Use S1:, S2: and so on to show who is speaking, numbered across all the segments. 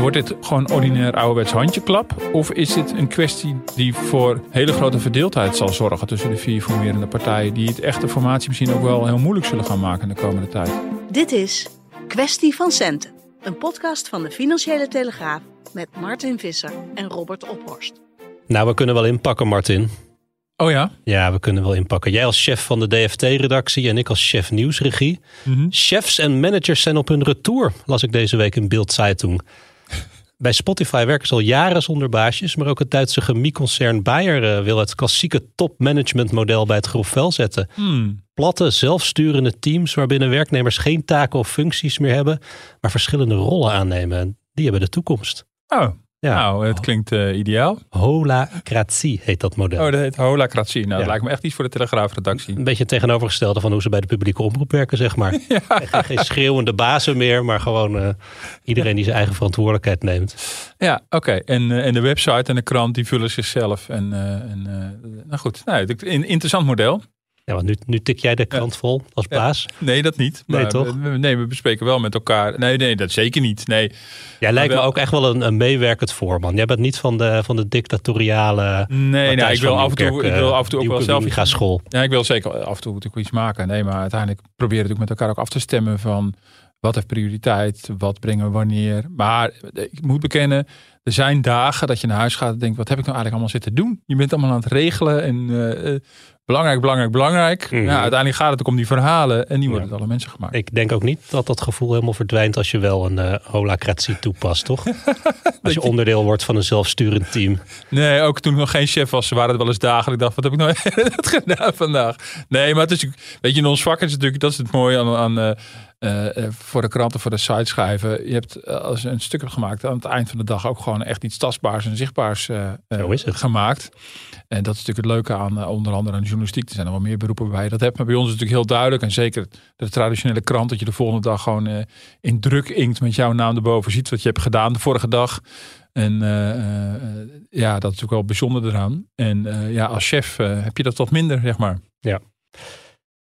S1: Wordt dit gewoon ordinair ouderwets handjeklap? Of is dit een kwestie die voor hele grote verdeeldheid zal zorgen tussen de vier formerende partijen, die het echte formatie misschien ook wel heel moeilijk zullen gaan maken in de komende tijd?
S2: Dit is Kwestie van Centen, een podcast van de Financiële Telegraaf met Martin Visser en Robert Ophorst.
S3: Nou, we kunnen wel inpakken, Martin.
S1: Oh ja?
S3: Ja, we kunnen wel inpakken. Jij als chef van de DFT-redactie en ik als chef nieuwsregie. Chefs en managers zijn op hun retour, las ik deze week in Bild Zeitung. Bij Spotify werken ze al jaren zonder baasjes, maar ook het Duitse chemieconcern Bayer eh, wil het klassieke topmanagementmodel bij het grof vel zetten.
S1: Hmm.
S3: Platte, zelfsturende teams waarbinnen werknemers geen taken of functies meer hebben, maar verschillende rollen aannemen. En die hebben de toekomst.
S1: Oh,
S3: Ja.
S1: nou, het klinkt eh, ideaal.
S3: Holacratie heet dat model.
S1: Oh, dat heet holacratie. Nou, dat lijkt me echt iets voor de Telegraafredactie.
S3: Een beetje het tegenovergestelde van hoe ze bij de publieke omroep werken, zeg maar. Geen, geen schreeuwende bazen meer, maar gewoon eh, iedereen die zijn eigen verantwoordelijkheid neemt.
S1: Ja, oké. En, eh, en de website en de krant, die vullen zichzelf. En, en nou goed, nou, het- een interessant model.
S3: Ja, want nu, nu tik jij de krant vol als
S1: Ja.
S3: baas.
S1: Nee, dat niet.
S3: Nee, toch?
S1: We, nee, we bespreken wel met elkaar. Nee, nee, dat zeker niet. Nee,
S3: Jij lijkt
S1: wel-
S3: me ook echt wel een, een meewerkend voorman. Jij bent niet van de, van de dictatoriale.
S1: nee nou, ik wil af en toe, ik wil af en toe ook wel zelf
S3: Ga school.
S1: Ja, ik wil zeker af en toe natuurlijk iets maken. Nee, maar uiteindelijk proberen we natuurlijk met elkaar ook af te stemmen van wat heeft prioriteit, wat brengen we wanneer. Maar ik moet bekennen, er zijn dagen dat je naar huis gaat en denkt, wat heb ik nou eigenlijk allemaal zitten doen? Je bent allemaal aan het regelen en eh, eh, belangrijk, belangrijk, belangrijk.
S3: Mhm.
S1: Ja, uiteindelijk gaat het ook om die verhalen en die worden
S3: Ja.
S1: door alle mensen gemaakt.
S3: Ik denk ook niet dat dat gevoel helemaal verdwijnt als je wel een eh holacratie toepast, toch? Als je onderdeel wordt van een zelfsturend team.
S1: Nee, ook toen ik nog geen chef was, waren het wel eens dagen. Ik dacht, wat heb ik nou gedaan vandaag? Nee, maar het is, weet je, in ons vak is natuurlijk, dat is het mooie aan, aan eh, eh, voor de kranten, voor de site schrijven. Je hebt eh, als je een stuk hebt gemaakt, aan het eind van de dag ook gewoon echt iets tastbaars en zichtbaars
S3: Zo is het.
S1: gemaakt. En dat is natuurlijk het leuke aan onder andere aan de journalistiek. Er zijn er wel meer beroepen waarbij je dat hebt. Maar bij ons is het natuurlijk heel duidelijk. En zeker de traditionele krant, dat je de volgende dag gewoon in druk inkt met jouw naam erboven ziet wat je hebt gedaan de vorige dag. En ja, dat is natuurlijk wel bijzonder eraan. En ja, als chef heb je dat wat minder, zeg maar.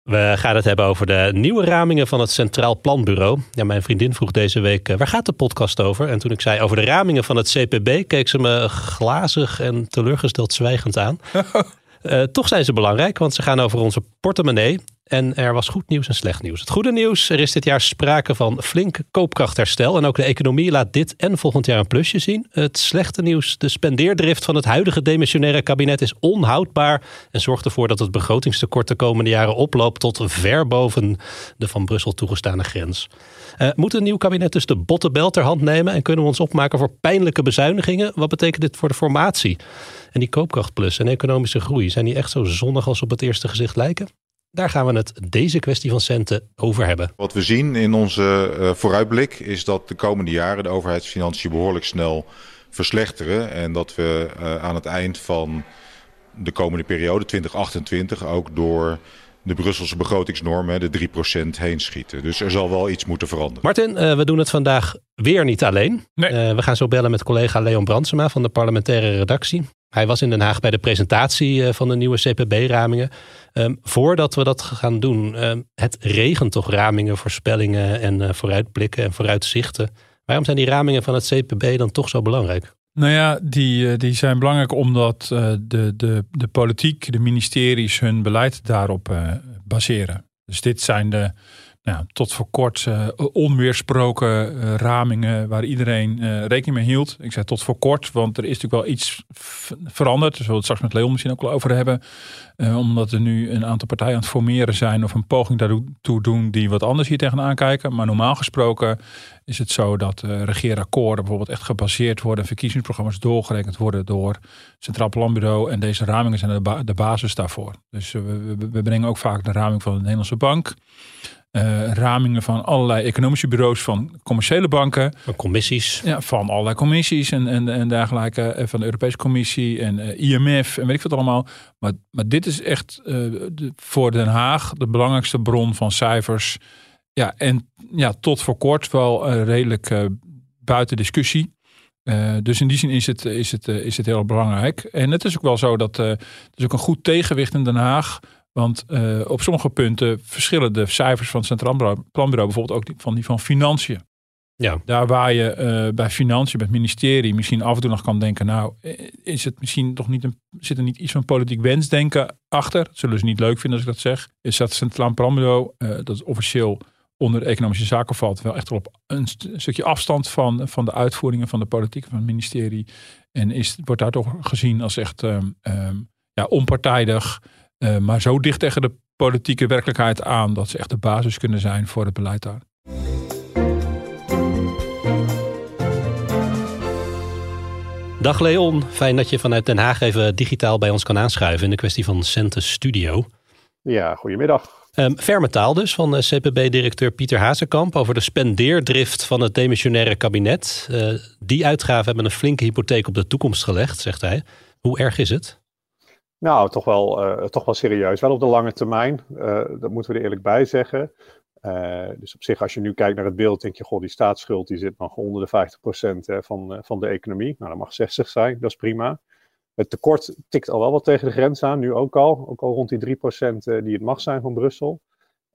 S3: We gaan het hebben over de nieuwe ramingen van het Centraal Planbureau. Ja, mijn vriendin vroeg deze week, eh, waar gaat de podcast over? En toen ik zei over de ramingen van het CPB, keek ze me glazig en teleurgesteld zwijgend aan. Eh, toch zijn ze belangrijk, want ze gaan over onze portemonnee. En er was goed nieuws en slecht nieuws. Het goede nieuws, er is dit jaar sprake van flink koopkrachtherstel. En ook de economie laat dit en volgend jaar een plusje zien. Het slechte nieuws, de spendeerdrift van het huidige demissionaire kabinet is onhoudbaar. En zorgt ervoor dat het begrotingstekort de komende jaren oploopt tot ver boven de van Brussel toegestane grens. Eh, moet een nieuw kabinet dus de bottenbel ter hand nemen en kunnen we ons opmaken voor pijnlijke bezuinigingen? Wat betekent dit voor de formatie? En die koopkrachtplus en economische groei, zijn die echt zo zonnig als op het eerste gezicht lijken? Daar gaan we het deze kwestie van centen over hebben.
S4: Wat we zien in onze eh, vooruitblik is dat de komende jaren de overheidsfinanciën behoorlijk snel verslechteren. En dat we eh, aan het eind van de komende periode, 2028, ook door de Brusselse begrotingsnorm, hè, de 3% heen schieten. Dus er zal wel iets moeten veranderen.
S3: Martin, eh, we doen het vandaag weer niet alleen.
S1: Nee.
S3: Eh, we gaan zo bellen met collega Leon Brandsema van de parlementaire redactie. Hij was in Den Haag bij de presentatie eh, van de nieuwe CPB-ramingen. Ehm, voordat we dat gaan doen, ehm, het regent toch ramingen, voorspellingen en eh, vooruitblikken en vooruitzichten. Waarom zijn die ramingen van het CPB dan toch zo belangrijk?
S1: Nou ja, die, eh, die zijn belangrijk omdat eh, de, de, de politiek, de ministeries hun beleid daarop eh, baseren. Dus dit zijn de ja, tot voor kort uh, onweersproken uh, ramingen waar iedereen uh, rekening mee hield. Ik zei tot voor kort, want er is natuurlijk wel iets veranderd. Daar zullen we het straks met Leon misschien ook wel over hebben. omdat er nu een aantal partijen aan het formeren zijn of een poging daartoe doen die wat anders hier tegenaan kijken. Maar normaal gesproken is het zo dat regeerakkoorden bijvoorbeeld echt gebaseerd worden, verkiezingsprogramma's doorgerekend worden door het Centraal Planbureau. En deze ramingen zijn de, de basis daarvoor. Dus we, brengen ook vaak de raming van de Nederlandse Bank uh, ramingen van allerlei economische bureaus van commerciële banken.
S3: Van commissies.
S1: Ja, van allerlei commissies en, en, en dergelijke. Eh, van de Europese Commissie en uh, eh, IMF en weet ik wat allemaal. Maar, maar dit is echt uh, de, voor Den Haag de belangrijkste bron van cijfers. Ja, en ja, tot voor kort wel redelijk buiten discussie. dus in die zin is het, is, het, is het heel belangrijk. En het is ook wel zo dat het is ook een goed tegenwicht in Den Haag want uh, op sommige punten verschillen de cijfers van het Centraal Planbureau bijvoorbeeld ook van die van financiën. Ja. Daar waar je uh, bij financiën, bij het ministerie, misschien af en toe nog kan denken, nou, eh, is het misschien toch niet een, zit er niet iets van politiek wensdenken achter? Dat zullen ze niet leuk vinden als ik dat zeg. Is dat het Centraal Planbureau, uh, dat officieel onder de economische zaken valt, wel echt op een, st stukje afstand van, van de uitvoeringen van de politiek van het ministerie. En is, wordt daar toch gezien als echt um, um, ja, onpartijdig. Uh, maar zo dicht tegen de politieke werkelijkheid aan dat ze echt de basis kunnen zijn voor het beleid daar.
S3: Dag Leon, fijn dat je vanuit Den Haag even digitaal bij ons kan aanschuiven in de kwestie van Cente Studio.
S5: Ja, goedemiddag.
S3: Um, ferme taal dus van CPB-directeur Pieter Hazekamp over de spendeerdrift van het demissionaire kabinet. Uh, die uitgaven hebben een flinke hypotheek op de toekomst gelegd, zegt hij. Hoe erg is het?
S5: Nou, toch wel, uh, toch wel serieus. Wel op de lange termijn. Uh, dat moeten we er eerlijk bij zeggen. Uh, dus op zich, als je nu kijkt naar het beeld, denk je, goh, die staatsschuld die zit nog onder de 50% hè, van, van de economie. Nou, dat mag 60 zijn, dat is prima. Het tekort tikt al wel wat tegen de grens aan, nu ook al. Ook al rond die 3% die het mag zijn van Brussel.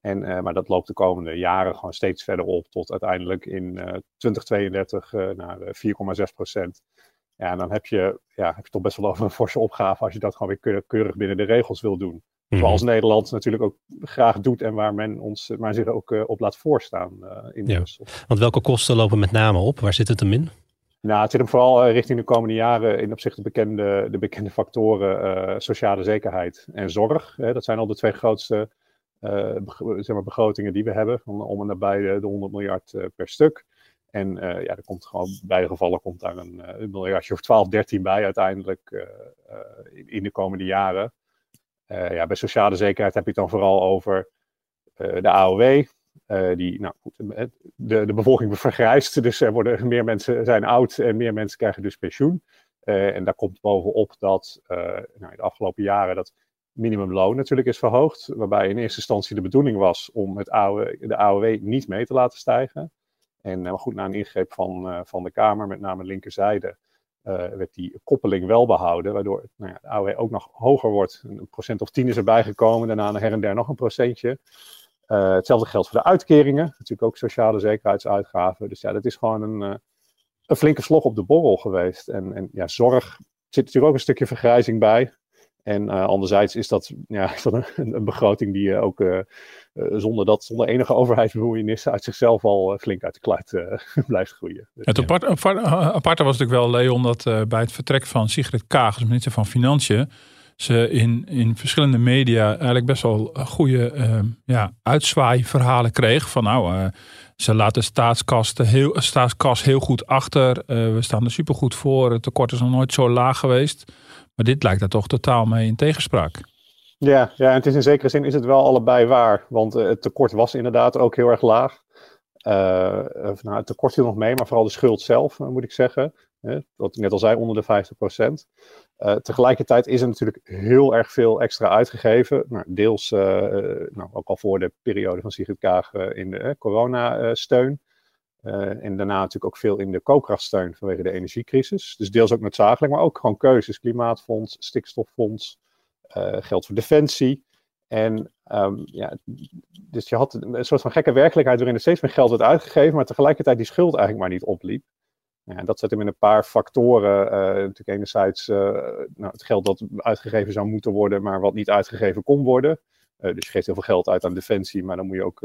S5: En, maar dat loopt de komende jaren gewoon steeds verder op, tot uiteindelijk in 2032 naar 4,6% ja, dan heb je, ja, heb je toch best wel over een forse opgave als je dat gewoon weer keurig binnen de regels wil doen. Mhm. Zoals Nederland natuurlijk ook graag doet en waar men ons maar zich ook uh, op laat voorstaan uh, in ja. Brussel.
S3: Want welke kosten lopen met name op? Waar zit het hem in?
S5: Nou, het zit hem vooral uh, richting de komende jaren in opzicht de bekende, de bekende factoren sociale zekerheid en zorg. dat zijn al de twee grootste zeg maar begrotingen die we hebben, om, om en nabij de 100 miljard per stuk. En uh, ja, er komt gewoon, bij beide gevallen komt daar een, eh, miljardje of 12, 13 bij uiteindelijk uh, in, in, de komende jaren. ja, bij sociale zekerheid heb je het dan vooral over de AOW. die, nou goed, de, de bevolking vergrijst, dus er worden meer mensen zijn oud en meer mensen krijgen dus pensioen. en daar komt bovenop dat nou, in de afgelopen jaren dat minimumloon natuurlijk is verhoogd. Waarbij in eerste instantie de bedoeling was om het AOW, de AOW niet mee te laten stijgen. En maar goed, na een ingreep van, uh, van de Kamer, met name linkerzijde, uh, werd die koppeling wel behouden. Waardoor nou ja, de AOW ook nog hoger wordt. Een procent of tien is erbij gekomen, daarna her en der nog een procentje. Hetzelfde geldt voor de uitkeringen, natuurlijk ook sociale zekerheidsuitgaven. Dus ja, dat is gewoon een, een flinke slog op de borrel geweest. En, en ja, zorg zit natuurlijk ook een stukje vergrijzing bij. En uh, anderzijds is dat, ja, is dat een, een begroting die uh, ook uh, zonder, dat, zonder enige overheidsbemoeienis uit zichzelf al flink uit de kluit blijft groeien.
S1: Dus, het apart, apart, aparte was natuurlijk wel, Leon, dat bij het vertrek van Sigrid Kaag, als minister van Financiën, ze in, in verschillende media eigenlijk best wel goede ehm, ja, uitzwaaiverhalen kreeg. Van nou, ze laten staatskas heel, staatskas heel goed achter. we staan er supergoed voor. Het tekort is nog nooit zo laag geweest. Maar dit lijkt daar toch totaal mee in tegenspraak.
S5: Ja, ja en het is in zekere zin is het wel allebei waar. Want uh, het tekort was inderdaad ook heel erg laag. Uh, nou, het tekort viel nog mee, maar vooral de schuld zelf, moet ik zeggen. wat net al zei, onder de 50%. tegelijkertijd is er natuurlijk heel erg veel extra uitgegeven. Nou, deels nou, ook al voor de periode van Sigrid Kaag in de coronasteun. Uh, en daarna natuurlijk ook veel in de koopkrachtsteun vanwege de energiecrisis. Dus deels ook noodzakelijk, maar ook gewoon keuzes. Klimaatfonds, stikstoffonds, uh, geld voor defensie. En um, ja, dus je had een soort van gekke werkelijkheid waarin er steeds meer geld werd uitgegeven, maar tegelijkertijd die schuld eigenlijk maar niet opliep. Ja, dat zet hem in een paar factoren. Uh, natuurlijk enerzijds nou, het geld dat uitgegeven zou moeten worden, maar wat niet uitgegeven kon worden. Dus je geeft heel veel geld uit aan defensie, maar dan moet je ook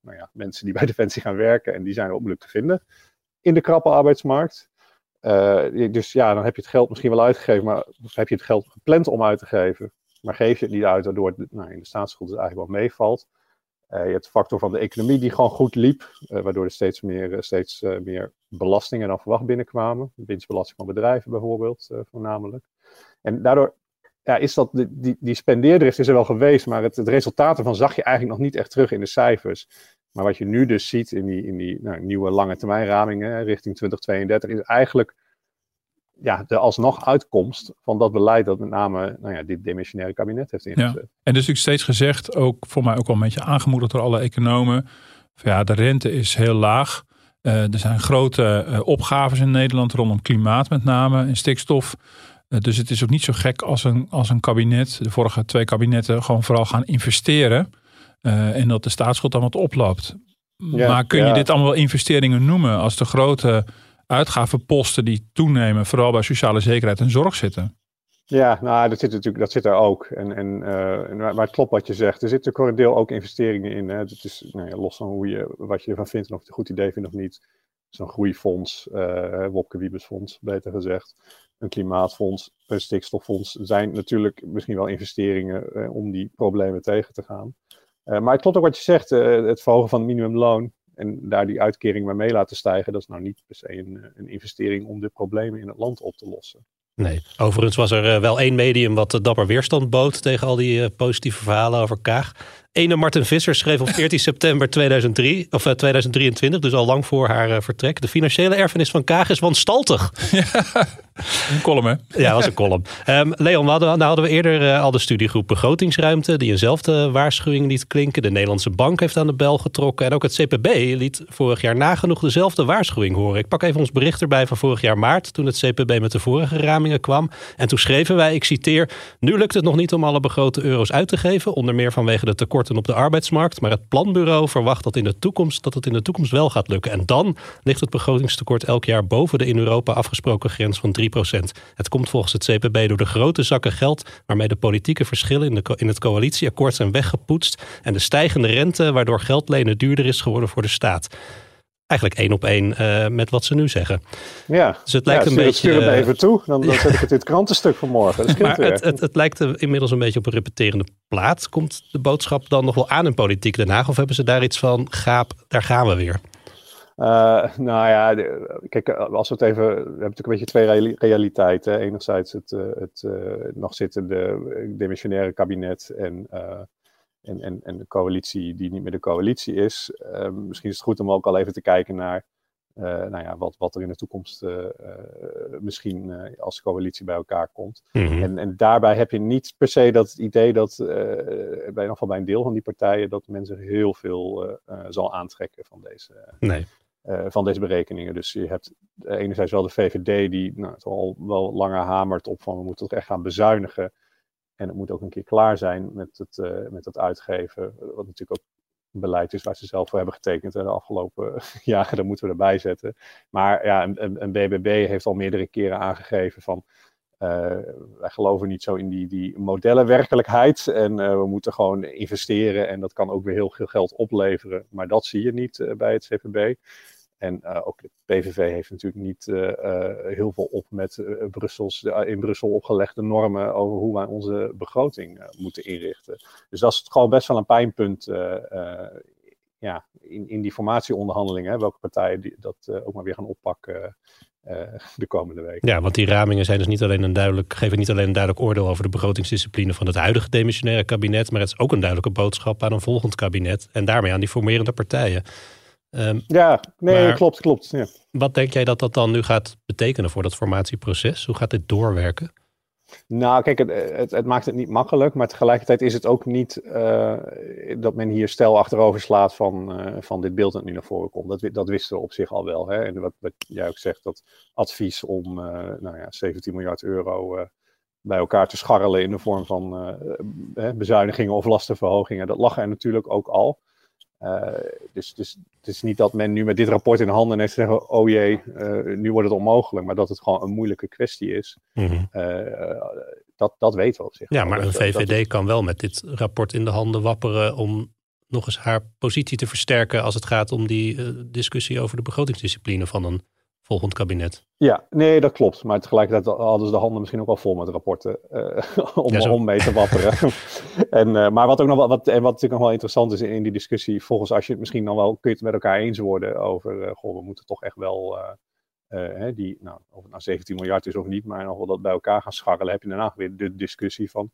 S5: nou ja, mensen die bij defensie gaan werken en die zijn moeilijk te vinden in de krappe arbeidsmarkt. dus ja, dan heb je het geld misschien wel uitgegeven, maar heb je het geld gepland om uit te geven, maar geef je het niet uit, waardoor het nou, in de staatsschuld dus eigenlijk wel meevalt. Je hebt de factor van de economie die gewoon goed liep, waardoor er steeds meer, steeds, meer belastingen dan verwacht binnenkwamen. Winstbelasting van bedrijven bijvoorbeeld, voornamelijk. En daardoor ja, is dat, die, die spendeerdrift is er wel geweest, maar het, het resultaat ervan zag je eigenlijk nog niet echt terug in de cijfers. Maar wat je nu dus ziet in die, in die nou, nieuwe lange termijn ramingen richting 2032 is eigenlijk ja, de alsnog uitkomst van dat beleid dat met name nou ja, dit demissionaire kabinet heeft ingezet. Ja.
S1: En dus ik steeds gezegd, ook voor mij ook wel een beetje aangemoedigd door alle economen, van ja, de rente is heel laag. Uh, er zijn grote uh, opgaves in Nederland rondom klimaat met name en stikstof. Uh, dus het is ook niet zo gek als een, als een kabinet, de vorige twee kabinetten, gewoon vooral gaan investeren. en dat de staatsschuld dan wat oploopt. Ja, maar kun je dit allemaal investeringen noemen als de grote uitgavenposten die toenemen, vooral bij sociale zekerheid en zorg zitten.
S5: Ja, nou, dat zit natuurlijk, dat zit er ook. En, en, uh, maar het klopt wat je zegt. Er zit natuurlijk een deel ook investeringen in. Hè. Het is nou ja, los van hoe je, wat je ervan vindt en of het een goed idee vindt of niet. Zo'n groeifonds, uh, Wopke Wiebesfonds, beter gezegd. Een klimaatfonds, een stikstoffonds. zijn natuurlijk misschien wel investeringen uh, om die problemen tegen te gaan. maar het klopt ook wat je zegt. het verhogen van het minimumloon en daar die uitkering maar mee laten stijgen, dat is nou niet per se een, een investering om de problemen in het land op te lossen.
S3: Nee, overigens was er eh, wel één medium wat dapper weerstand bood tegen al die eh, positieve verhalen over Kaag. Ene Martin Visser schreef op 14 september 2003, of 2023, eh, dus al lang voor haar vertrek. De financiële erfenis van Kaag is wanstaltig.
S1: Een column, hè?
S3: Ja, was een column. Um, Leon, we hadden, nou hadden we eerder uh, al de studiegroep begrotingsruimte, die eenzelfde waarschuwing liet klinken. De Nederlandse Bank heeft aan de bel getrokken. En ook het CPB liet vorig jaar nagenoeg dezelfde waarschuwing horen. Ik pak even ons bericht erbij van vorig jaar maart, toen het CPB met de vorige ramingen kwam. En toen schreven wij, ik citeer, nu lukt het nog niet om alle begrote euro's uit te geven, onder meer vanwege de tekorten op de arbeidsmarkt. Maar het planbureau verwacht dat, in de toekomst, dat het in de toekomst wel gaat lukken. En dan ligt het begrotingstekort elk jaar boven de in Europa afgesproken grens van 3% het komt volgens het CPB door de grote zakken geld waarmee de politieke verschillen in, de, in het coalitieakkoord zijn weggepoetst en de stijgende rente waardoor geld lenen duurder is geworden voor de staat eigenlijk één op één uh, met wat ze nu zeggen.
S5: Ja,
S3: dus het lijkt
S5: ja,
S3: een beetje. Stuur
S5: het even toe, dan, dan zet ik het in het krantenstuk van morgen. Dat
S3: maar het, het, het, lijkt inmiddels een beetje op een repeterende plaat. Komt de boodschap dan nog wel aan in politiek Den Haag? Of hebben ze daar iets van, gaap, daar gaan we weer?
S5: Uh, nou ja, kijk, als we het even. We hebben natuurlijk een beetje twee realiteiten. Enerzijds het, het uh, nog zittende demissionaire kabinet en, en, en, en de coalitie die niet meer de coalitie is. Ehm, misschien is het goed om ook al even te kijken naar. nou ja, wat, wat er in de toekomst misschien als coalitie bij elkaar komt.
S3: Mm-hmm.
S5: en, en daarbij heb je niet per se dat idee dat, bij, in geval bij een deel van die partijen, dat men zich heel veel zal aantrekken van deze,
S3: nee.
S5: Uh, van deze berekeningen. Dus je hebt enerzijds wel de VVD die nou, het al wel langer hamert op van we moeten toch echt gaan bezuinigen. En het moet ook een keer klaar zijn met het, uh, met het uitgeven. Wat natuurlijk ook een beleid is waar ze zelf voor hebben getekend de afgelopen jaren. Dat moeten we erbij zetten. Maar ja, een, een BBB heeft al meerdere keren aangegeven van uh, wij geloven niet zo in die, die modellenwerkelijkheid. En uh, we moeten gewoon investeren. En dat kan ook weer heel veel geld opleveren. Maar dat zie je niet bij het CPB. En ook de PVV heeft natuurlijk niet heel veel op met Brussels, in Brussel opgelegde normen over hoe wij onze begroting moeten inrichten. Dus dat is gewoon best wel een pijnpunt ja, in, in die formatieonderhandelingen. Welke partijen die, dat ook maar weer gaan oppakken de komende week.
S3: Ja, want die ramingen zijn dus niet alleen een duidelijk, geven niet alleen een duidelijk oordeel over de begrotingsdiscipline van het huidige demissionaire kabinet, maar het is ook een duidelijke boodschap aan een volgend kabinet en daarmee aan die formerende partijen.
S5: Um, ja, nee, klopt, klopt. Ja.
S3: Wat denk jij dat dat dan nu gaat betekenen voor dat formatieproces? Hoe gaat dit doorwerken?
S5: Nou, kijk, het, het, maakt het niet makkelijk, maar tegelijkertijd is het ook niet uh, dat men hier stel achterover slaat van, uh, van dit beeld dat nu naar voren komt. Dat, dat wisten we op zich al wel. Hè? En wat, wat jij ook zegt, dat advies om uh, nou ja, 17 miljard euro bij elkaar te scharrelen in de vorm van bezuinigingen of lastenverhogingen, dat lag er natuurlijk ook al. Uh, dus, dus het is niet dat men nu met dit rapport in handen heeft zeggen: oh jee, uh, nu wordt het onmogelijk, maar dat het gewoon een moeilijke kwestie is.
S3: Mm -hmm.
S5: uh, dat, dat weten we op zich.
S3: Ja, maar een
S5: dat-
S3: VVD kan wel met dit rapport in de handen wapperen om nog eens haar positie te versterken als het gaat om die eh, discussie over de begrotingsdiscipline van een volgend kabinet.
S5: Ja, nee, dat klopt. Maar tegelijkertijd hadden ze de handen misschien ook al vol met rapporten eh, om,
S3: Ja,
S5: om mee te wapperen. en, eh, maar wat ook nog wel, wat, en wat natuurlijk nog wel interessant is in die discussie, volgens als je het misschien dan wel, kun je het met elkaar eens worden over, eh, goh, we moeten toch echt wel, hè, die, nou, of het nou 17 miljard is of niet, maar nog wel dat bij elkaar gaan scharrelen, heb je daarna weer de discussie van,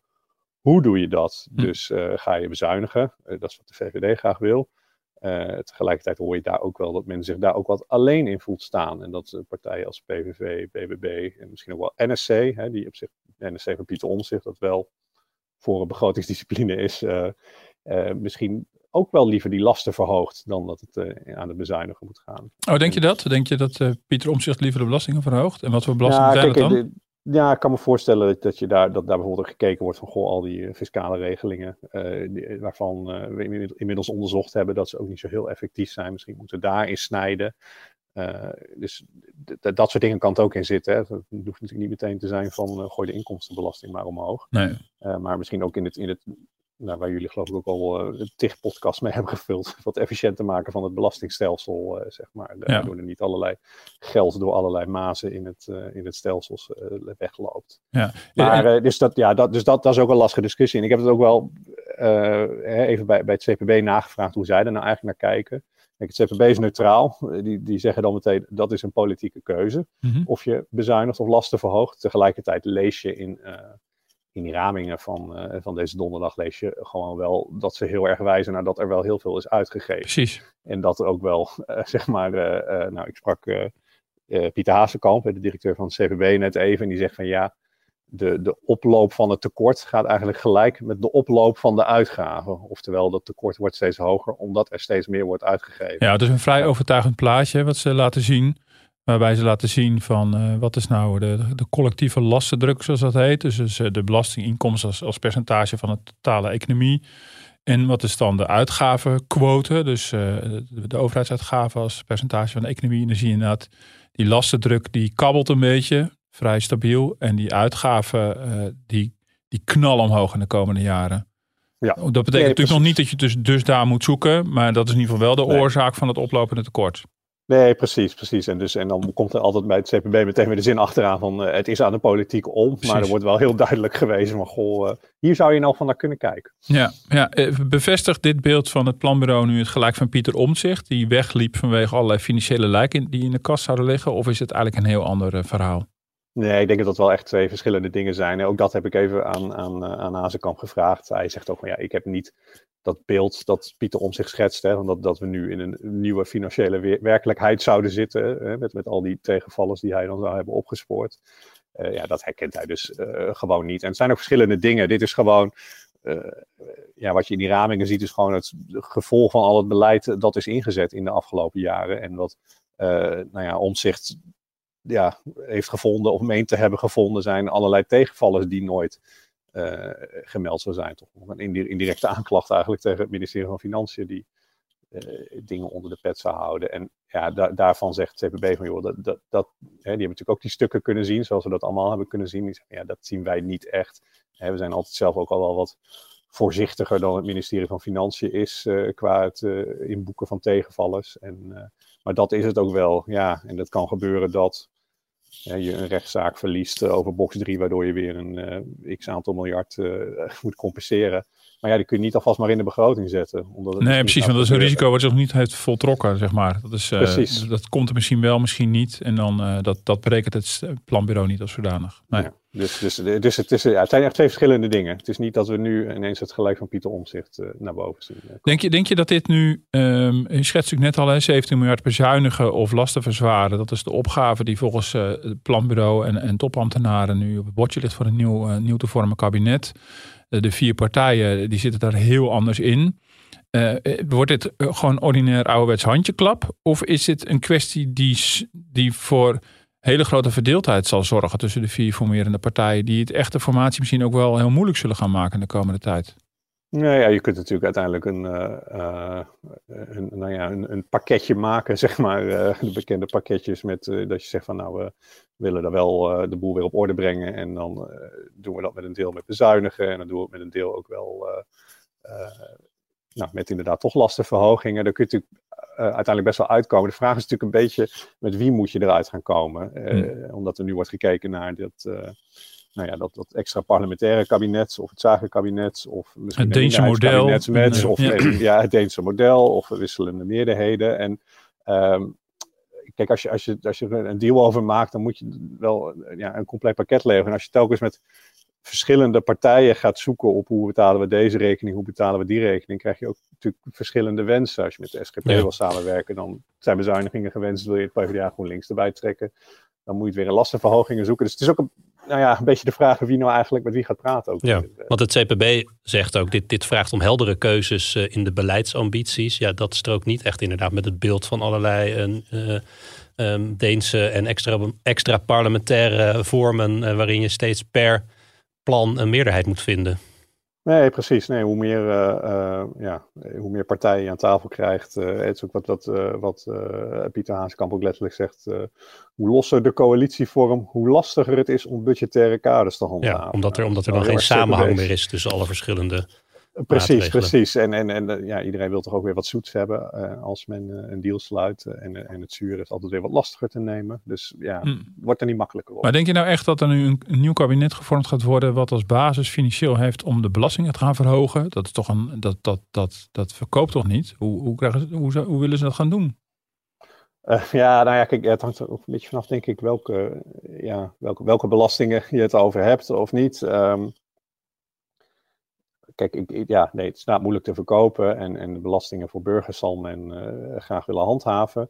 S5: hoe doe je dat?
S1: Hm.
S5: Dus ga je bezuinigen? Dat is wat de VVD graag wil. Eh, tegelijkertijd hoor je daar ook wel dat men zich daar ook wat alleen in voelt staan. En dat eh, partijen als PVV, BBB en misschien ook wel NSC, hè, die op zich, NSC van Pieter Omtzigt, dat wel voor een begrotingsdiscipline is, eh, misschien ook wel liever die lasten verhoogt dan dat het aan het bezuinigen moet gaan.
S1: Oh, denk je dat? Denk je dat Pieter Omtzigt liever de belastingen verhoogt? En wat voor belastingen zijn
S5: kijk,
S1: dat dan?
S5: de- ja, ik kan me voorstellen dat, dat, je daar, dat daar bijvoorbeeld gekeken wordt van goh, al die eh, fiscale regelingen, eh, die- waarvan eh, we inmiddels- onderzocht hebben dat ze ook niet zo heel effectief zijn. Misschien moeten we daarin snijden. Eh, dus dat soort dingen kan het ook in zitten. Hè. Het hoeft natuurlijk niet meteen te zijn van eh, gooi de inkomstenbelasting maar omhoog.
S1: Nee.
S5: Eh, maar misschien ook in het, in het nou, waar jullie geloof ik ook al eh, een tig podcast mee hebben gevuld, wat efficiënter maken van het belastingstelsel, eh, zeg maar.
S1: Ja.
S5: Waardoor er niet allerlei geld door allerlei mazen in het, eh, in het stelsel eh, wegloopt.
S1: Ja.
S5: Maar, eh, dus dat, ja, dat, dus dat, dat is ook een lastige discussie. En ik heb het ook wel eh, even bij, bij het CPB nagevraagd hoe zij er nou eigenlijk naar kijken. Kijk, het CPB is neutraal. Eh, Die, die zeggen dan meteen dat is een politieke keuze.
S1: Mhm.
S5: Of je bezuinigt of lasten verhoogt. Tegelijkertijd lees je in, eh, in die ramingen van, eh, van deze donderdag lees je gewoon wel dat ze heel erg wijzen naar dat er wel heel veel is uitgegeven.
S1: Precies.
S5: En dat er ook wel, eh, zeg maar, eh, nou, ik sprak Pieter Hazekamp, de directeur van het CVB, net even. En die zegt van ja, de, de oploop van het tekort gaat eigenlijk gelijk met de oploop van de uitgaven. Oftewel, dat tekort wordt steeds hoger, omdat er steeds meer wordt uitgegeven.
S1: Ja, het is een vrij overtuigend plaatje wat ze laten zien. Waarbij ze laten zien van eh, wat is nou de, de collectieve lastendruk, zoals dat heet. Dus, dus eh, de belastinginkomsten als, als percentage van de totale economie. En wat is dan de uitgavenquote, dus eh, de, de overheidsuitgaven als percentage van de economie. En dan zie je inderdaad, die lastendruk die kabbelt een beetje, vrij stabiel. En die uitgaven, die, die knallen omhoog in de komende jaren.
S5: Ja.
S1: Dat betekent
S5: Nee,
S1: natuurlijk nog niet dat je dus, dus daar moet zoeken. Maar dat is in ieder geval wel de
S5: Nee.
S1: oorzaak van het oplopende tekort.
S5: Nee, precies, precies. En, dus, en dan komt er altijd bij het CPB meteen weer de zin achteraan van eh, het is aan de politiek om. Maar er wordt wel heel duidelijk gewezen van goh, eh, hier zou je nou van naar kunnen kijken.
S1: Ja, ja, eh, bevestigt dit beeld van het planbureau nu het gelijk van Pieter Omtzigt, die wegliep vanwege allerlei financiële lijken die in de kast zouden liggen? Of is het eigenlijk een heel ander verhaal?
S5: Nee, ik denk dat dat wel echt twee verschillende dingen zijn. Ook dat heb ik even aan, aan, eh, aan Hazekamp gevraagd. Hij zegt ook van ja, ik heb niet dat beeld dat Pieter om zich schetst. Hè, dat, dat we nu in een nieuwe financiële werkelijkheid zouden zitten. Hè, met, met al die tegenvallers die hij dan zou hebben opgespoord. Eh, ja, dat herkent hij dus eh, gewoon niet. En het zijn ook verschillende dingen. Dit is gewoon. ja, wat je in die ramingen ziet, is gewoon het gevolg van al het beleid dat is ingezet in de afgelopen jaren. En wat, eh, nou ja, omzicht ja, heeft gevonden of meent te hebben gevonden, zijn allerlei tegenvallers die nooit eh, gemeld zou zijn. Toch een indi- indirecte aanklacht eigenlijk tegen het ministerie van Financiën, die eh, dingen onder de pet zou houden. En ja, da- daarvan zegt CPB van, joh, dat, dat, dat, hè, die hebben natuurlijk ook die stukken kunnen zien, zoals we dat allemaal hebben kunnen zien. Die zeggen, ja, dat zien wij niet echt. Hè, we zijn altijd zelf ook al wel wat voorzichtiger dan het ministerie van Financiën is eh, qua het inboeken van tegenvallers. En, maar dat is het ook wel, ja. En dat kan gebeuren dat je een rechtszaak verliest eh, over box 3, waardoor je weer een eh, x aantal miljard eh, moet compenseren. Maar ja, die kun je niet alvast maar in de begroting zetten. Omdat het
S1: Nee, precies, want dat is een risico wat zich nog niet heeft voltrokken, zeg maar. Dat, is,
S5: Precies.
S1: dat komt er misschien wel, misschien niet. En dan dat, dat berekent het planbureau niet als zodanig. Nee.
S5: Ja, dus, dus, dus het, is, ja, het zijn echt twee verschillende dingen. Het is niet dat we nu ineens het gelijk van Pieter Omzicht naar boven zien. eh.
S1: Denk, je, denk je dat dit nu, ehm je schetst natuurlijk net al, hè, 17 miljard bezuinigen of lasten verzwaren. Dat is de opgave die volgens eh, het planbureau en, en topambtenaren nu op het bordje ligt voor een nieuw, eh, nieuw te vormen kabinet. Eh, de vier partijen die zitten daar heel anders in. Eh, eh, wordt dit eh, gewoon ordinair ouderwets handjeklap? Of is dit een kwestie die, die voor hele grote verdeeldheid zal zorgen tussen de vier formerende partijen, die het echte formatie misschien ook wel heel moeilijk zullen gaan maken in de komende tijd?
S5: Nee, ja, je kunt natuurlijk uiteindelijk een, uh, een, nou ja, een, een, pakketje maken, zeg maar. Uh, de bekende pakketjes met dat je zegt van nou, we willen daar wel de boel weer op orde brengen. En dan doen we dat met een deel met bezuinigen. En dan doen we het met een deel ook wel nou, met inderdaad toch lastenverhogingen. Daar kun je natuurlijk uiteindelijk best wel uitkomen. De vraag is natuurlijk een beetje met wie moet je eruit gaan komen. Hmm. Omdat er nu wordt gekeken naar dat nou ja, dat, dat extra parlementaire kabinet of het zakenkabinet of misschien
S1: het Deense model.
S5: Met, of ja. het Deense model of wisselende meerderheden. En um, kijk, als je, als, je, als je er een deal over maakt, dan moet je wel ja, een compleet pakket leveren. En als je telkens met verschillende partijen gaat zoeken op hoe betalen we deze rekening, hoe betalen we die rekening, krijg je ook natuurlijk verschillende wensen. Als je met de SGP wil samenwerken, dan zijn bezuinigingen gewenst, wil je het PvdA GroenLinks erbij trekken. Dan moet je het weer in lastenverhogingen zoeken. Dus het is ook een, nou ja, een beetje de vraag wie nou eigenlijk met wie gaat praten. Ook.
S3: Ja, want het CPB zegt ook, dit, dit vraagt om heldere keuzes eh, in de beleidsambities. Ja, dat strookt niet echt inderdaad met het beeld van allerlei uh, um, Deense en extra, extra parlementaire vormen... waarin je steeds per plan een meerderheid moet vinden.
S5: Nee, precies. Nee, hoe, meer, uh, uh, ja, hoe meer partijen je aan tafel krijgt. Uh, het is ook wat, wat, wat Pieter Haaskamp ook letterlijk zegt. hoe losser de coalitievorm, hoe lastiger het is om budgettaire kaders te handhaven.
S3: Ja, omdat er, omdat er dan geen samenhang meer is tussen alle verschillende
S5: Precies, precies. En, en, en eh, ja, iedereen wil toch ook weer wat zoets hebben uh, als men uh, een deal sluit. en, en het zuur is altijd weer wat lastiger te nemen. Dus ja, hmm. wordt er niet makkelijker op.
S1: Maar denk je nou echt dat er nu een, een, nieuw kabinet gevormd gaat worden... wat als basis financieel heeft om de belastingen te gaan verhogen? Dat, is toch een, dat, dat, dat, dat verkoopt toch niet? Hoe, hoe, krijgen ze, hoe, hoe willen ze dat gaan doen?
S5: ja, nou ja, kijk, het hangt er ook een beetje vanaf, denk ik, welke, ja, welke, welke belastingen je het over hebt of niet. Um, kijk, ik, ja, nee, het is nou moeilijk te verkopen en, en de belastingen voor burgers zal men uh, graag willen handhaven.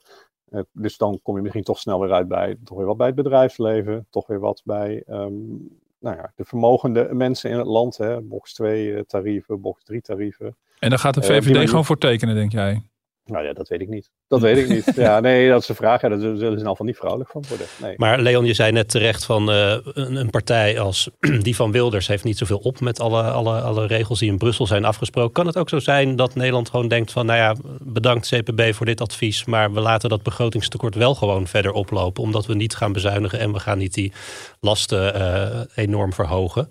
S5: Uh, dus dan kom je misschien toch snel weer uit bij, toch weer wat bij het bedrijfsleven, toch weer wat bij um, nou ja, de vermogende mensen in het land. Hè, box 2 uh, tarieven, box 3 tarieven.
S1: En daar gaat de VVD gewoon voor tekenen, denk jij?
S5: Nou ja, dat weet ik niet. Dat weet ik niet. Ja, nee, dat is de vraag. Ja, daar zullen ze in ieder geval niet vrolijk van worden. Nee.
S3: Maar Leon, je zei net terecht van uh, een, een, partij als die van Wilders heeft niet zoveel op met alle, alle, alle regels die in Brussel zijn afgesproken. Kan het ook zo zijn dat Nederland gewoon denkt van, nou ja, bedankt CPB voor dit advies, maar we laten dat begrotingstekort wel gewoon verder oplopen, omdat we niet gaan bezuinigen en we gaan niet die lasten uh, enorm verhogen?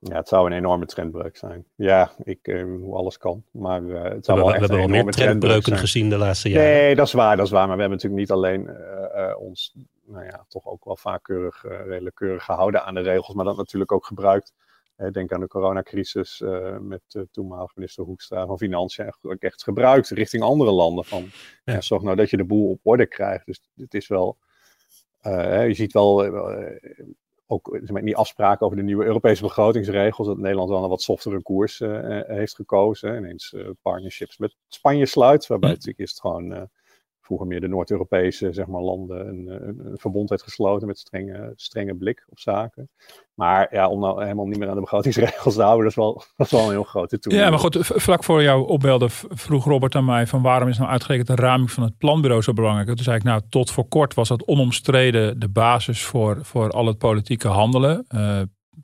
S5: Ja, het zou een enorme trendbreuk zijn. Ja, ik, uh, hoe alles kan. Maar uh, het zou
S3: we,
S5: wel
S3: echt we hebben wel meer trendbreuken gezien de laatste jaren.
S5: Nee, dat is waar, dat is waar. Maar we hebben natuurlijk niet alleen uh, ons, nou ja, toch ook wel vaak keurig, redelijk keurig gehouden aan de regels, maar dat natuurlijk ook gebruikt. denk aan de coronacrisis met de toenmalige minister Hoekstra van Financiën. Ook echt gebruikt richting andere landen. Van, ja. ja. zorg nou dat je de boel op orde krijgt. Dus het is wel, je ziet wel ook zeg maar, die afspraken over de nieuwe Europese begrotingsregels, dat Nederland wel een wat softere koers uh, heeft gekozen. Ineens uh, partnerships met Spanje sluit, waarbij natuurlijk is het gewoon vroeger meer de Noord-Europese zeg maar, landen een, een, een, verbond heeft gesloten met strenge, strenge blik op zaken. Maar ja, om nou helemaal niet meer aan de begrotingsregels te houden, dat is wel, dat is wel een heel grote toekomst.
S1: Ja, maar goed, vlak voor jou opbelde vroeg Robert aan mij van waarom is nou uitgerekend de raming van het planbureau zo belangrijk? Toen zei ik, nou, tot voor kort was dat onomstreden de basis voor, voor al het politieke handelen. Uh,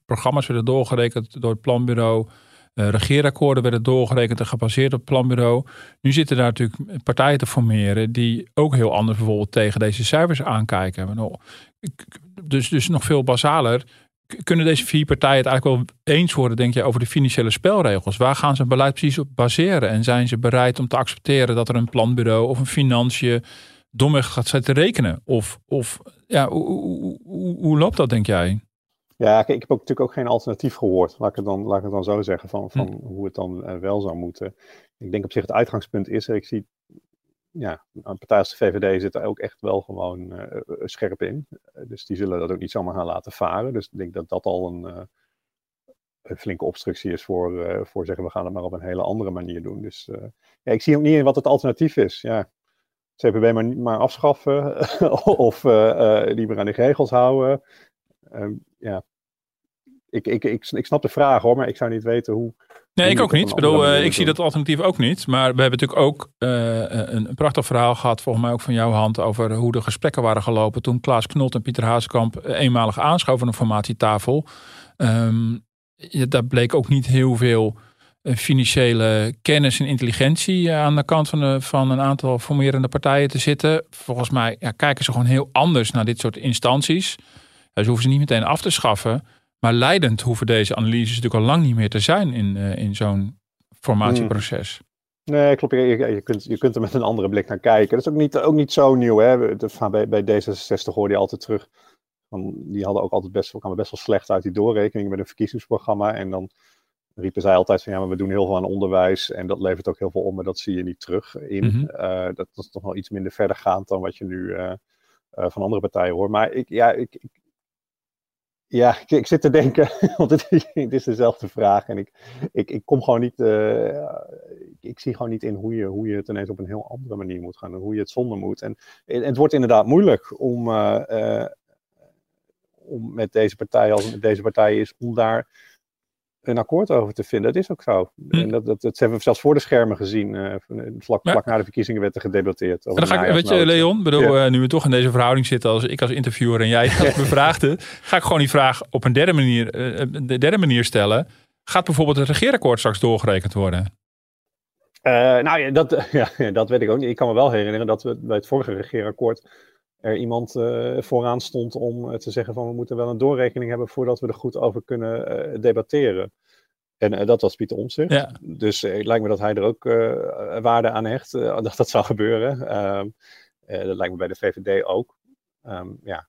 S1: programma's werden doorgerekend door het planbureau. Uh, regeerakkoorden werden doorgerekend en gebaseerd op het planbureau. Nu zitten daar natuurlijk partijen te formeren die ook heel anders bijvoorbeeld tegen deze cijfers aankijken. Dus, dus nog veel basaler. Kunnen deze vier partijen het eigenlijk wel eens worden, denk je, over de financiële spelregels? Waar gaan ze hun beleid precies op baseren? En zijn ze bereid om te accepteren dat er een planbureau of een financiën domweg gaat zitten rekenen? Of, of ja, hoe, hoe, hoe loopt dat, denk jij?
S5: Ja, ik, heb ook natuurlijk ook geen alternatief gehoord. Laat ik het dan, laat ik het dan zo zeggen, van, van hm. hoe het dan uh, wel zou moeten. Ik denk op zich het uitgangspunt is, ik zie, ja, een partij als de VVD zit er ook echt wel gewoon uh, scherp in. dus die zullen dat ook niet zomaar gaan laten varen. Dus ik denk dat dat al een, een flinke obstructie is voor, voor zeggen, we gaan het maar op een hele andere manier doen. Dus ja, ik zie ook niet in wat het alternatief is. Ja, CPB maar, maar afschaffen of niet meer aan de regels houden. Ehm, ja, ik, ik, ik, ik snap de vraag hoor, maar ik zou niet weten hoe.
S1: Nee, ik ook niet. Ik bedoel, uh, ik zie dat alternatief ook niet. Maar we hebben natuurlijk ook uh, een, een, prachtig verhaal gehad, volgens mij ook van jouw hand, over hoe de gesprekken waren gelopen toen Klaas Knot en Pieter Haaskamp eenmalig aanschoven aan een formatietafel. Um, ja, daar bleek ook niet heel veel financiële kennis en intelligentie aan de kant van, de, van een aantal formerende partijen te zitten. Volgens mij ja, kijken ze gewoon heel anders naar dit soort instanties. Ze hoeven ze niet meteen af te schaffen. Maar leidend hoeven deze analyses natuurlijk al lang niet meer te zijn in, in zo'n formatieproces.
S5: Nee, klopt. Je, je, kunt, je kunt er met een andere blik naar kijken. Dat is ook niet, ook niet zo nieuw. Hè? Bij, bij D66 hoorde je altijd terug. Van, die hadden ook altijd best, kwamen best wel slecht uit die doorrekening met een verkiezingsprogramma. En dan riepen zij altijd van ja, maar we doen heel veel aan onderwijs. En dat levert ook heel veel op, maar dat zie je niet terug in. Mm dat, is toch wel iets minder verder gaand dan wat je nu uh, uh, van andere partijen hoort. Maar ik, ja, ik, ik ja, ik, zit te denken, want het, is dezelfde vraag. En ik, ik, ik kom gewoon niet, uh, ik, zie gewoon niet in hoe je, hoe je het ineens op een heel andere manier moet gaan. En hoe je het zonder moet. En, en het wordt inderdaad moeilijk om, uh, uh, om met deze partij, als het met deze partij is, om daar een akkoord over te vinden. Dat is ook zo. Hm. En dat, dat, dat hebben we zelfs voor de schermen gezien. Uh, vlak, ja. vlak na de verkiezingen werd er gedebatteerd. Over
S1: dan ga ik, weet je, Leon, bedoel, ja. uh, nu we toch in deze verhouding zitten, als ik als interviewer en jij als bevraagde, ga ik gewoon die vraag op een derde manier, uh, de derde manier stellen. Gaat bijvoorbeeld het regeerakkoord straks doorgerekend worden?
S5: nou ja dat, ja, dat weet ik ook niet. Ik kan me wel herinneren dat we bij het vorige regeerakkoord er iemand uh, vooraan stond om uh, te zeggen van we moeten wel een doorrekening hebben voordat we er goed over kunnen uh, debatteren. En dat was Pieter Omtzigt. Ja. Dus het lijkt me dat hij er ook waarde aan hecht dat dat zou gebeuren. Ehm, dat lijkt me bij de VVD ook. Um, ja,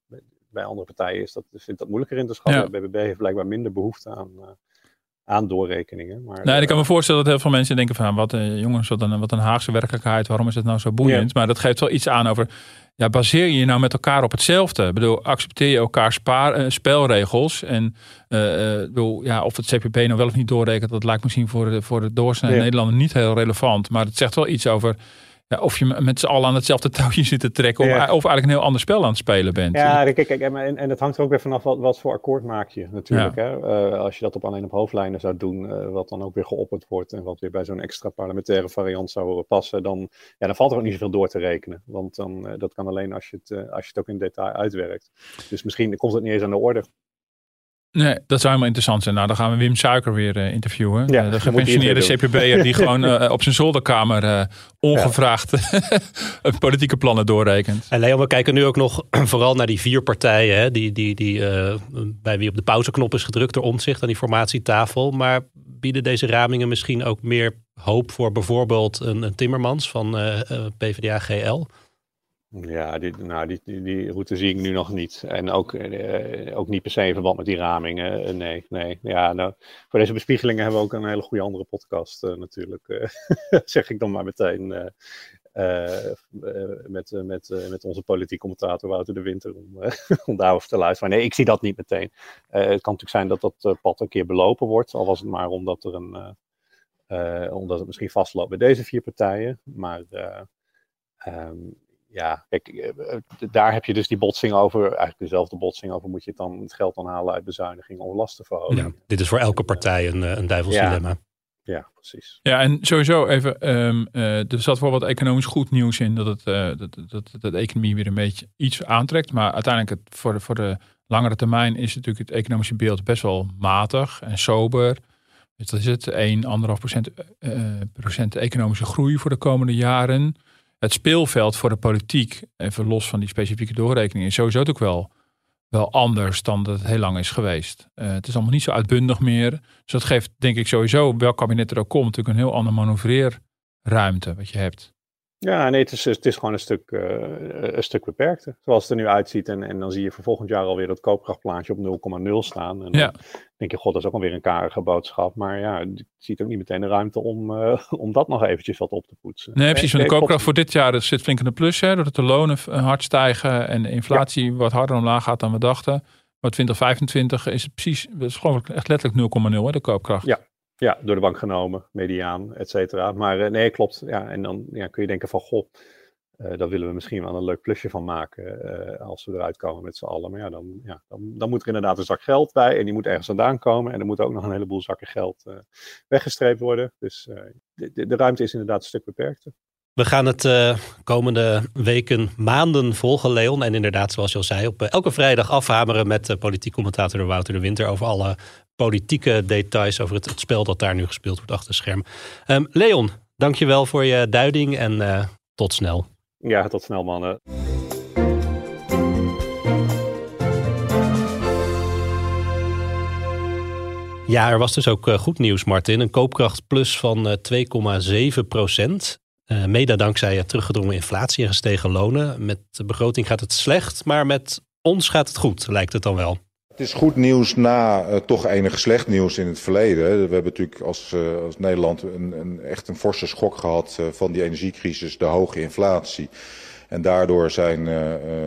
S5: bij andere partijen is dat, vindt dat moeilijker in te schatten. Ja. De BBB heeft blijkbaar minder behoefte aan aan doorrekeningen. Maar,
S1: nee, ik kan me voorstellen dat heel veel mensen denken van wat uh, jongens, wat een, wat een Haagse werkelijkheid, waarom is het nou zo boeiend? Ja. Maar dat geeft wel iets aan over, ja, baseer je je nou met elkaar op hetzelfde? Ik bedoel, accepteer je elkaar spaar, uh, spelregels? En uh, bedoel, ja, of het CPP nou wel of niet doorrekent, dat lijkt misschien voor de, voor de doorsnede ja. Nederlander niet heel relevant. Maar het zegt wel iets over ja, of je met z'n allen aan hetzelfde touwtje zit te trekken. Ja. Of, of, eigenlijk een heel ander spel aan het spelen bent.
S5: Ja, kijk, kijk en, en het hangt er ook weer vanaf wat, wat voor akkoord maak je natuurlijk. Ja. Hè? Uh, als je dat op alleen op hoofdlijnen zou doen, uh, wat dan ook weer geopperd wordt. En wat weer bij zo'n extra parlementaire variant zou passen. Dan, ja, dan valt er ook niet zoveel door te rekenen. Want dan, uh, dat kan alleen als je, het, als je het ook in detail uitwerkt. Dus misschien komt het niet eens aan de orde.
S1: Nee, dat zou helemaal interessant zijn. Nou, dan gaan we Wim Suiker weer uh, interviewen. Ja, de gepensioneerde CPB'er die gewoon uh, op zijn zolderkamer ongevraagd ja. politieke plannen doorrekent.
S3: En Leon, we kijken nu ook nog vooral naar die vier partijen... Hè, die, die, die, bij wie op de pauzeknop is gedrukt door omzicht aan die formatietafel. Maar bieden deze ramingen misschien ook meer hoop voor bijvoorbeeld een, een Timmermans van PvdA-GL...
S5: Ja, die, nou, die, die, route zie ik nu nog niet. En ook, eh, ook niet per se in verband met die ramingen. Uh, nee, nee. Ja, nou, voor deze bespiegelingen hebben we ook een hele goede andere podcast uh, natuurlijk. zeg ik dan maar meteen. met, met, met onze politiek commentator Wouter de Winter. Om, om daarover te luisteren. Maar nee, ik zie dat niet meteen. het kan natuurlijk zijn dat dat pad een keer belopen wordt. Al was het maar omdat, er een, omdat het misschien vastloopt bij deze vier partijen. Maar... Um, ja, kijk, eh, daar heb je dus die botsing over, eigenlijk dezelfde botsing over, moet je het dan het geld dan halen uit bezuinigingen of lastenverhoging. Ja,
S3: dit is voor elke partij een, eh, een duivels
S5: ja.
S3: dilemma.
S5: Ja, precies.
S1: Ja, en sowieso even, um, uh, er zat wel wat economisch goed nieuws in, dat, het, uh, dat, dat, dat de economie weer een beetje iets aantrekt. Maar uiteindelijk het, voor, de, voor de langere termijn is natuurlijk het economische beeld best wel matig en sober. Dus dat is het, 1, 1,5 procent, uh, procent economische groei voor de komende jaren het speelveld voor de politiek, even los van die specifieke doorrekening, is sowieso ook wel, wel anders dan dat het heel lang is geweest. Uh, het is allemaal niet zo uitbundig meer. Dus dat geeft, denk ik, sowieso, welk kabinet er ook komt, natuurlijk een heel andere manoeuvreerruimte wat je hebt.
S5: Ja, nee, het is, het is gewoon een stuk, uh, een stuk beperkter. Zoals het er nu uitziet. En, en dan zie je voor volgend jaar alweer dat koopkrachtplaatje op 0,0 staan. En dan denk je, god, dat is ook alweer een karige boodschap. Maar ja, je ziet ook niet meteen de ruimte om, uh, om dat nog eventjes wat op te poetsen.
S1: Nee, precies. Want de koopkracht voor dit jaar zit flink in de plus. Hè, doordat de lonen hard stijgen en de inflatie ja. wat harder omlaag gaat dan we dachten. Maar 2025 is het precies, het is gewoon echt letterlijk 0,0 de koopkracht.
S5: Ja, ja, door de bank genomen, mediaan, et cetera. Maar uh, nee, klopt. Ja, en dan ja, kun je denken van, goh, uh, daar willen we misschien wel een leuk plusje van maken uh, als we eruit komen met z'n allen. Maar ja dan, ja, dan, dan moet er inderdaad een zak geld bij en die moet ergens vandaan komen. En er moet ook nog een heleboel zakken geld weggestreept worden. Dus de, de, de, ruimte is inderdaad een stuk beperkter.
S3: We gaan het uh, komende weken, maanden volgen, Leon. En inderdaad, zoals je al zei, op uh, elke vrijdag afhameren met uh, politiek commentator Wouter de Winter over alle politieke details over het, spel dat daar nu gespeeld wordt achter het scherm. Um, Leon, dankjewel voor je duiding en uh, tot snel.
S5: Ja, tot snel mannen.
S3: Ja, er was dus ook uh, goed nieuws, Martin. Een koopkracht plus van 2,7 procent. Uh, mede dankzij teruggedrongen inflatie en gestegen lonen. Met de begroting gaat het slecht, maar met ons gaat het goed, lijkt het dan wel.
S4: Het is goed nieuws na uh, toch enige slecht nieuws in het verleden. We hebben natuurlijk als, uh, als Nederland een, een, echt een forse schok gehad uh, van die energiecrisis, de hoge inflatie. En daardoor zijn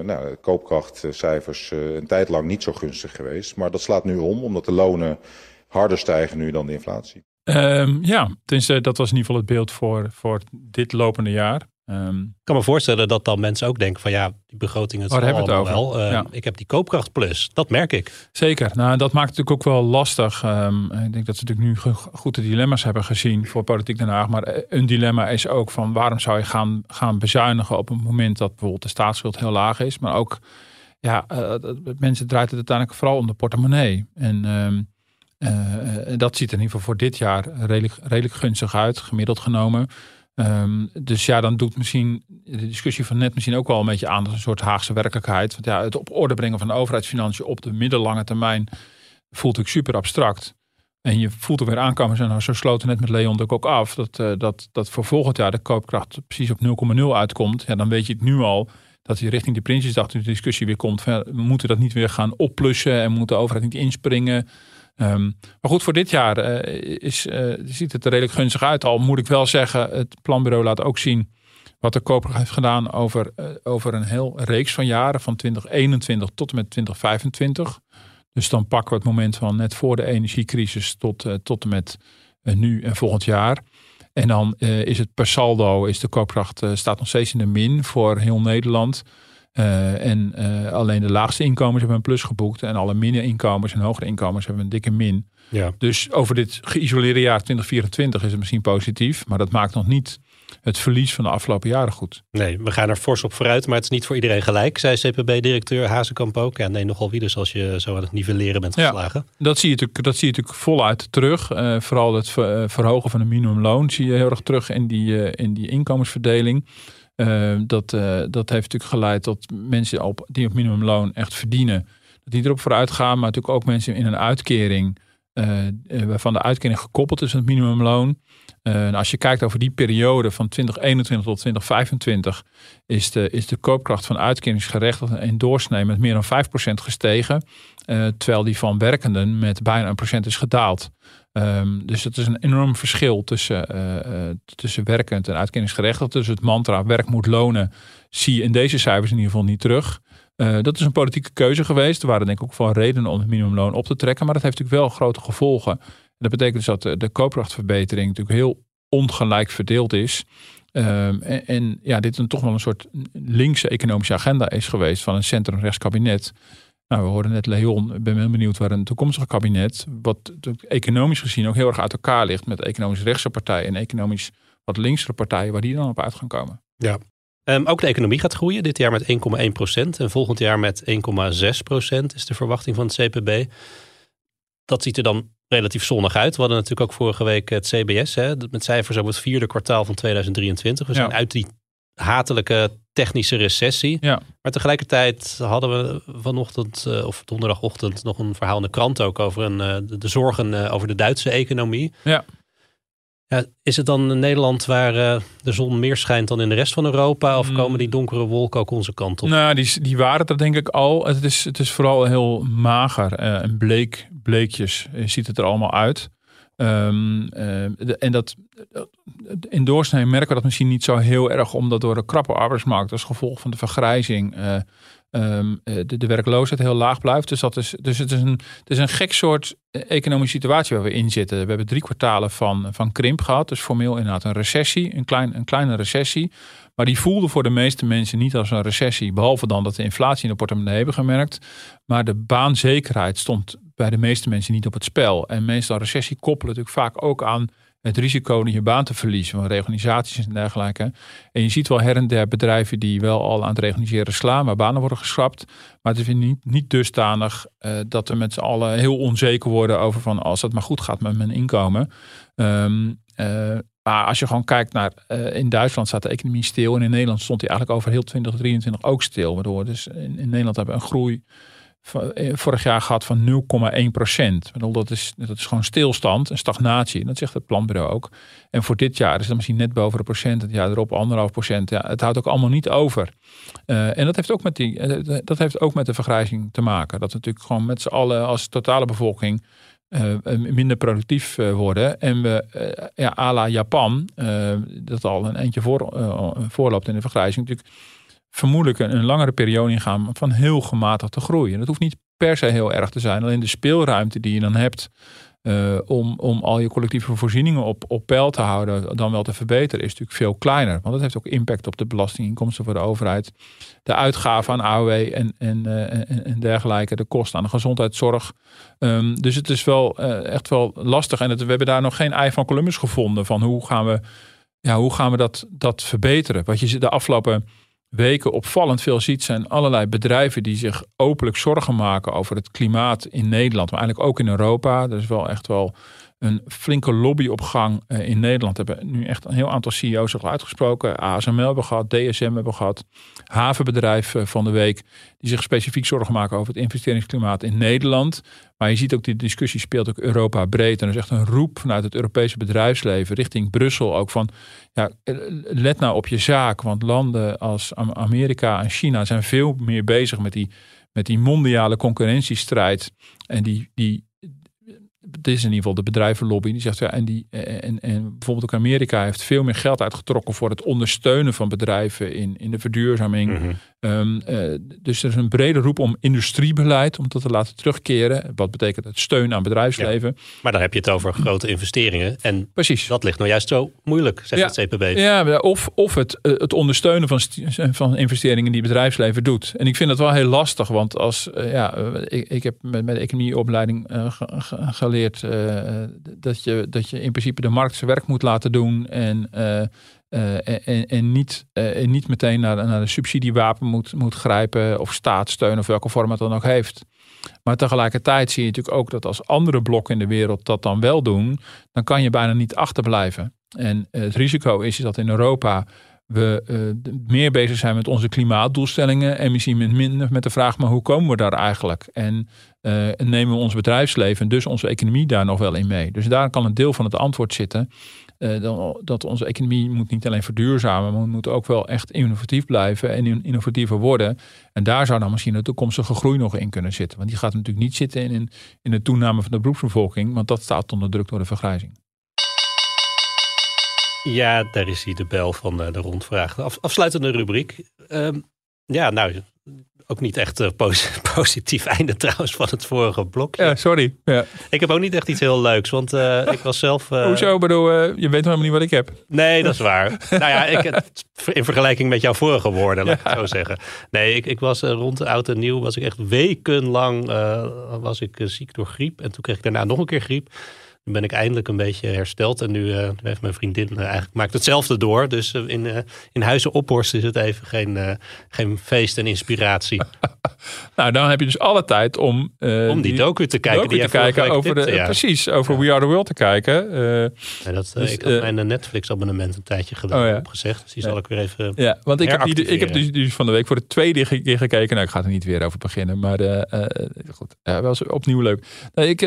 S4: nou, koopkrachtcijfers een tijd lang niet zo gunstig geweest. Maar dat slaat nu om, omdat de lonen harder stijgen nu dan de inflatie.
S1: Um, ja, dat was in ieder geval het beeld voor, voor dit lopende jaar.
S3: Um, ik kan me voorstellen dat dan mensen ook denken van ja, die begroting het allemaal het wel. Uh, ja. Ik heb die koopkracht plus, dat merk ik.
S1: Zeker, nou dat maakt het natuurlijk ook wel lastig. Um, ik denk dat ze natuurlijk nu goede dilemma's hebben gezien voor Politiek Den Haag. Maar eh, een dilemma is ook van waarom zou je gaan, gaan bezuinigen op een moment dat bijvoorbeeld de staatsschuld heel laag is. Maar ook, ja, uh, mensen draait het uiteindelijk vooral om de portemonnee. En um, uh, dat ziet er in ieder geval voor dit jaar redelijk, redelijk gunstig uit, gemiddeld genomen. Um, dus ja, dan doet misschien de discussie van net misschien ook wel een beetje aan als een soort Haagse werkelijkheid. Want ja, het op orde brengen van de overheidsfinanciën op de middellange termijn voelt ook super abstract. En je voelt er weer aankomen. En nou, zo sloten net met Leon ook af. Dat, uh, dat, dat voor volgend jaar de koopkracht precies op 0,0 uitkomt. Ja, dan weet je het nu al dat je richting de Prinsjesdag de discussie weer komt. Van, we moeten dat niet weer gaan opplussen en moet de overheid niet inspringen. Um, maar goed, voor dit jaar uh, is, uh, ziet het er redelijk gunstig uit. Al moet ik wel zeggen, het planbureau laat ook zien wat de koper heeft gedaan over, uh, over een heel reeks van jaren, van 2021 tot en met 2025. Dus dan pakken we het moment van net voor de energiecrisis tot, tot en met nu en volgend jaar. En dan is het per saldo, is de koopkracht staat nog steeds in de min voor heel Nederland. Uh, en uh, alleen de laagste inkomens hebben een plus geboekt. En alle inkomens en hogere inkomens hebben een dikke min. Ja. Dus over dit geïsoleerde jaar 2024 is het misschien positief. Maar dat maakt nog niet het verlies van de afgelopen jaren goed.
S3: Nee, we gaan er fors op vooruit. Maar het is niet voor iedereen gelijk, zei CPB-directeur Hazekamp ook. Ja, nee, nogal wie dus als je zo aan het nivelleren bent geslagen.
S1: Ja, dat, zie je natuurlijk, dat zie je natuurlijk voluit terug. Uh, vooral het verhogen van de minimumloon zie je heel erg terug in die, in die inkomensverdeling. Uh, dat, uh, dat heeft natuurlijk geleid tot mensen op, die op minimumloon echt verdienen. Dat die erop vooruit gaan, maar natuurlijk ook mensen in een uitkering. Uh, waarvan de uitkering gekoppeld is aan het minimumloon. en als je kijkt over die periode van 2021 tot 2025, is de, is de koopkracht van uitkeringsgerechtigden in doorsnee met meer dan 5% gestegen. terwijl die van werkenden met bijna een procent is gedaald. Um, dus dat is een enorm verschil tussen, uh, uh, tussen werkend en uitkenningsgerechtigd. Dus het mantra werk moet lonen zie je in deze cijfers in ieder geval niet terug. Uh, dat is een politieke keuze geweest. Er waren denk ik ook wel redenen om het minimumloon op te trekken. Maar dat heeft natuurlijk wel grote gevolgen. En dat betekent dus dat de koopkrachtverbetering natuurlijk heel ongelijk verdeeld is. Um, en, en, ja, dit een toch wel een soort linkse economische agenda is geweest van een centrumrechtskabinet. Nou, we hoorden net Leon. Ik ben heel benieuwd waar een toekomstig kabinet, wat economisch gezien ook heel erg uit elkaar ligt met economisch rechtse partijen en economisch wat linkse partijen, waar die dan op uit gaan komen.
S3: Ja. Um, ook de economie gaat groeien, dit jaar met 1,1 procent en volgend jaar met 1,6 procent is de verwachting van het CPB. Dat ziet er dan relatief zonnig uit. We hadden natuurlijk ook vorige week het CBS hè, met cijfers over het vierde kwartaal van 2023. We zijn uit die hatelijke technische recessie. Ja. Maar tegelijkertijd hadden we vanochtend uh, of donderdagochtend nog een verhaal in de krant ook over een, uh, de, de, zorgen uh, over de Duitse economie. Ja. ja. Is het dan Nederland waar de zon meer schijnt dan in de rest van Europa? Of hmm. komen die donkere wolken ook onze kant op?
S1: Nou, die, die waren er denk ik al. Het is, het is vooral heel mager en bleek, bleekjes ziet het er allemaal uit. Um, uh, en dat in doorsnee merken we dat misschien niet zo heel erg, omdat door de krappe arbeidsmarkt als gevolg van de vergrijzing uh, um, de, de, werkloosheid heel laag blijft. Dus, dat is, dus het, is een, het is een gek soort economische situatie waar we in zitten. We hebben drie kwartalen van, van krimp gehad, dus formeel inderdaad een recessie, een, klein, een kleine recessie. Maar die voelde voor de meeste mensen niet als een recessie. Behalve dan dat de inflatie in de portemonnee hebben gemerkt. Maar de baanzekerheid stond bij de meeste mensen niet op het spel. En meestal recessie koppelen natuurlijk vaak ook aan het risico om je baan te verliezen van reorganisaties en dergelijke. En je ziet wel her en der bedrijven die wel al aan het reorganiseren slaan, maar banen worden geschrapt. Maar het is niet, niet dusdanig uh, dat we met z'n allen heel onzeker worden over van als het maar goed gaat met mijn inkomen. Um, uh, maar als je gewoon kijkt naar, uh, in Duitsland staat de economie stil en in Nederland stond die eigenlijk over heel 2023 ook stil. Waardoor dus in, in Nederland hebben een groei eh, vorig jaar gehad van 0,1 procent. Dat is, dat is gewoon stilstand, een stagnatie. Dat zegt het planbureau ook. En voor dit jaar is dat misschien net boven een procent. Het jaar erop anderhalf procent. Ja, het houdt ook allemaal niet over. Uh, en dat heeft, ook met die, uh, dat heeft ook met de vergrijzing te maken. Dat we natuurlijk gewoon met z'n allen als totale bevolking minder productief worden. En we, ja, à la Japan, dat al een eentje voor, voorloopt in de vergrijzing, natuurlijk vermoedelijk een, langere periode ingaan van heel gematigde groei. En dat hoeft niet per se heel erg te zijn. Alleen de speelruimte die je dan hebt uh, om, om al je collectieve voorzieningen op, op peil te houden, dan wel te verbeteren, is natuurlijk veel kleiner. Want dat heeft ook impact op de belastinginkomsten voor de overheid. De uitgaven aan AOW en, en, en, en, dergelijke, de kosten aan de gezondheidszorg. Um, dus het is wel uh, echt wel lastig. En het, we hebben daar nog geen ei van Columbus gevonden van hoe gaan we, ja, hoe gaan we dat, dat verbeteren. Wat je de afgelopen weken opvallend veel ziet, zijn allerlei bedrijven die zich openlijk zorgen maken over het klimaat in Nederland, maar eigenlijk ook in Europa. Er is wel echt wel een flinke lobbyopgang uh, in Nederland. Hebben nu echt een heel aantal CEO's zich uitgesproken. ASML hebben gehad, DSM hebben gehad. Havenbedrijf uh, van de week. Die zich specifiek zorgen maken over het investeringsklimaat in Nederland. Maar je ziet ook die discussie speelt ook Europa breed. En er is echt een roep vanuit het Europese bedrijfsleven richting Brussel ook van. Ja, eh, let nou op je zaak. Want landen als Amerika en China zijn veel meer bezig met die, met die mondiale concurrentiestrijd. En die, die, dit is in ieder geval de bedrijvenlobby. Die zegt ja, en, die, en, en bijvoorbeeld ook Amerika heeft veel meer geld uitgetrokken voor het ondersteunen van bedrijven in, in de verduurzaming. -hmm. Um, uh, dus er is een brede roep om industriebeleid, om dat te laten terugkeren. Wat betekent het steun aan bedrijfsleven.
S3: Ja, maar dan heb je het over grote investeringen. En
S1: Precies.
S3: dat ligt nou juist zo moeilijk, zegt
S1: ja,
S3: het CPB.
S1: Ja, of, of het, het ondersteunen van, van investeringen die bedrijfsleven doet. En ik vind dat wel heel lastig, want als, uh, ja, ik, ik heb met, met de economieopleiding uh, geleerd dat, je, dat je in principe de markt zijn werk moet laten doen en, en, en, niet, en niet meteen naar, naar de subsidiewapen moet, moet grijpen of staatssteun of welke vorm het dan ook heeft. Maar tegelijkertijd zie je natuurlijk ook dat als andere blokken in de wereld dat dan wel doen, dan kan je bijna niet achterblijven. En het risico is dat in Europa we uh, meer bezig zijn met onze klimaatdoelstellingen en misschien met minder met de vraag, maar hoe komen we daar eigenlijk? En nemen we ons bedrijfsleven en dus onze economie daar nog wel in mee? Dus daar kan een deel van het antwoord zitten. Uh, dat onze economie moet niet alleen verduurzamen, maar we moeten ook wel echt innovatief blijven en innovatiever worden. En daar zou dan misschien de toekomstige groei nog in kunnen zitten. Want die gaat natuurlijk niet zitten in, in de toename van de beroepsbevolking, want dat staat onder druk door de vergrijzing.
S3: Ja, daar is hij de bel van de rondvraag. De af, afsluitende rubriek. Um, ja, nou, ook niet echt een positief einde trouwens van het vorige blokje.
S1: Ja, sorry. Ja.
S3: Ik heb ook niet echt iets heel leuks, want uh, ik was zelf... Uh...
S1: Hoezo? bedoel, uh, je weet helemaal niet wat ik heb.
S3: Nee, dat is waar. nou ja, ik, in vergelijking met jouw vorige woorden, laat ik het zo zeggen. Nee, ik, ik was rond de oud en nieuw, was ik echt wekenlang was ik ziek door griep. En toen kreeg ik daarna nog een keer griep. Nu ben ik eindelijk een beetje hersteld. En nu, uh, heeft mijn vriendin uh, eigenlijk maakt hetzelfde door. Dus uh, in, in Huizen Ophorst is het even geen, geen feest en inspiratie.
S1: nou, dan heb je dus alle tijd om...
S3: om die, die docu te kijken.
S1: Docu die te kijken over de, ja. Precies, over ja. We Are The World te kijken.
S3: Ja, dat, dus, ik had mijn Netflix abonnement een tijdje gedaan, oh, ja. opgezegd. Dus die zal ik weer even
S1: Ja, want ik heb, die, ik heb dus, dus van de week voor de tweede keer gekeken. Nou, ik ga er niet weer over beginnen. Maar goed, wel eens opnieuw leuk. Nou, ik,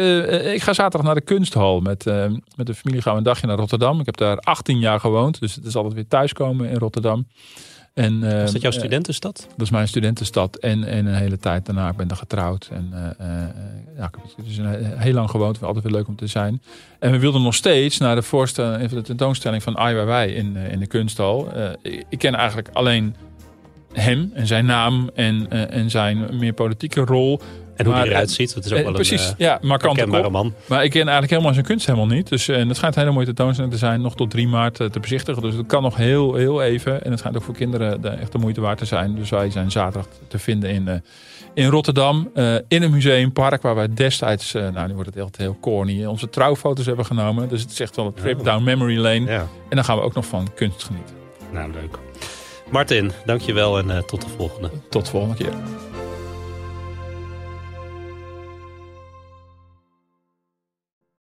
S1: ik ga zaterdag naar de kunsthal met, uh, met de familie gaan we een dagje naar Rotterdam. Ik heb daar 18 jaar gewoond, dus het is altijd weer thuiskomen in Rotterdam.
S3: En, uh, is dat jouw studentenstad? Uh,
S1: dat is mijn studentenstad. En, en een hele tijd daarna, ik ben daar getrouwd. En ja, ik heb dus een, heel lang gewoond. Het altijd weer leuk om te zijn. En we wilden nog steeds naar de voorstelling, de tentoonstelling van Ai Weiwei in, in de kunsthal. Ik, ik ken eigenlijk alleen hem en zijn naam en, en zijn meer politieke rol.
S3: En hoe hij eruit
S1: eh,
S3: ziet. Het is ook
S1: Eh,
S3: wel
S1: precies,
S3: een
S1: ja,
S3: uh,
S1: markante
S3: man.
S1: Maar ik ken eigenlijk helemaal zijn kunst helemaal niet. Dus, en het schijnt een hele mooie tentoonstelling te zijn. Nog tot 3 maart eh, te bezichtigen. Dus het kan nog heel, heel even. En het schijnt ook voor kinderen de, echt de moeite waard te zijn. Dus wij zijn zaterdag te vinden in, eh, in Rotterdam. eh, in een museumpark waar wij destijds, eh, nou nu wordt het echt heel corny, onze trouwfoto's hebben genomen. Dus het is echt wel een trip down memory lane.
S3: Ja,
S1: En dan gaan we ook nog van kunst genieten.
S3: nou leuk. Martin, dankjewel en eh, tot de volgende.
S1: Tot de volgende keer.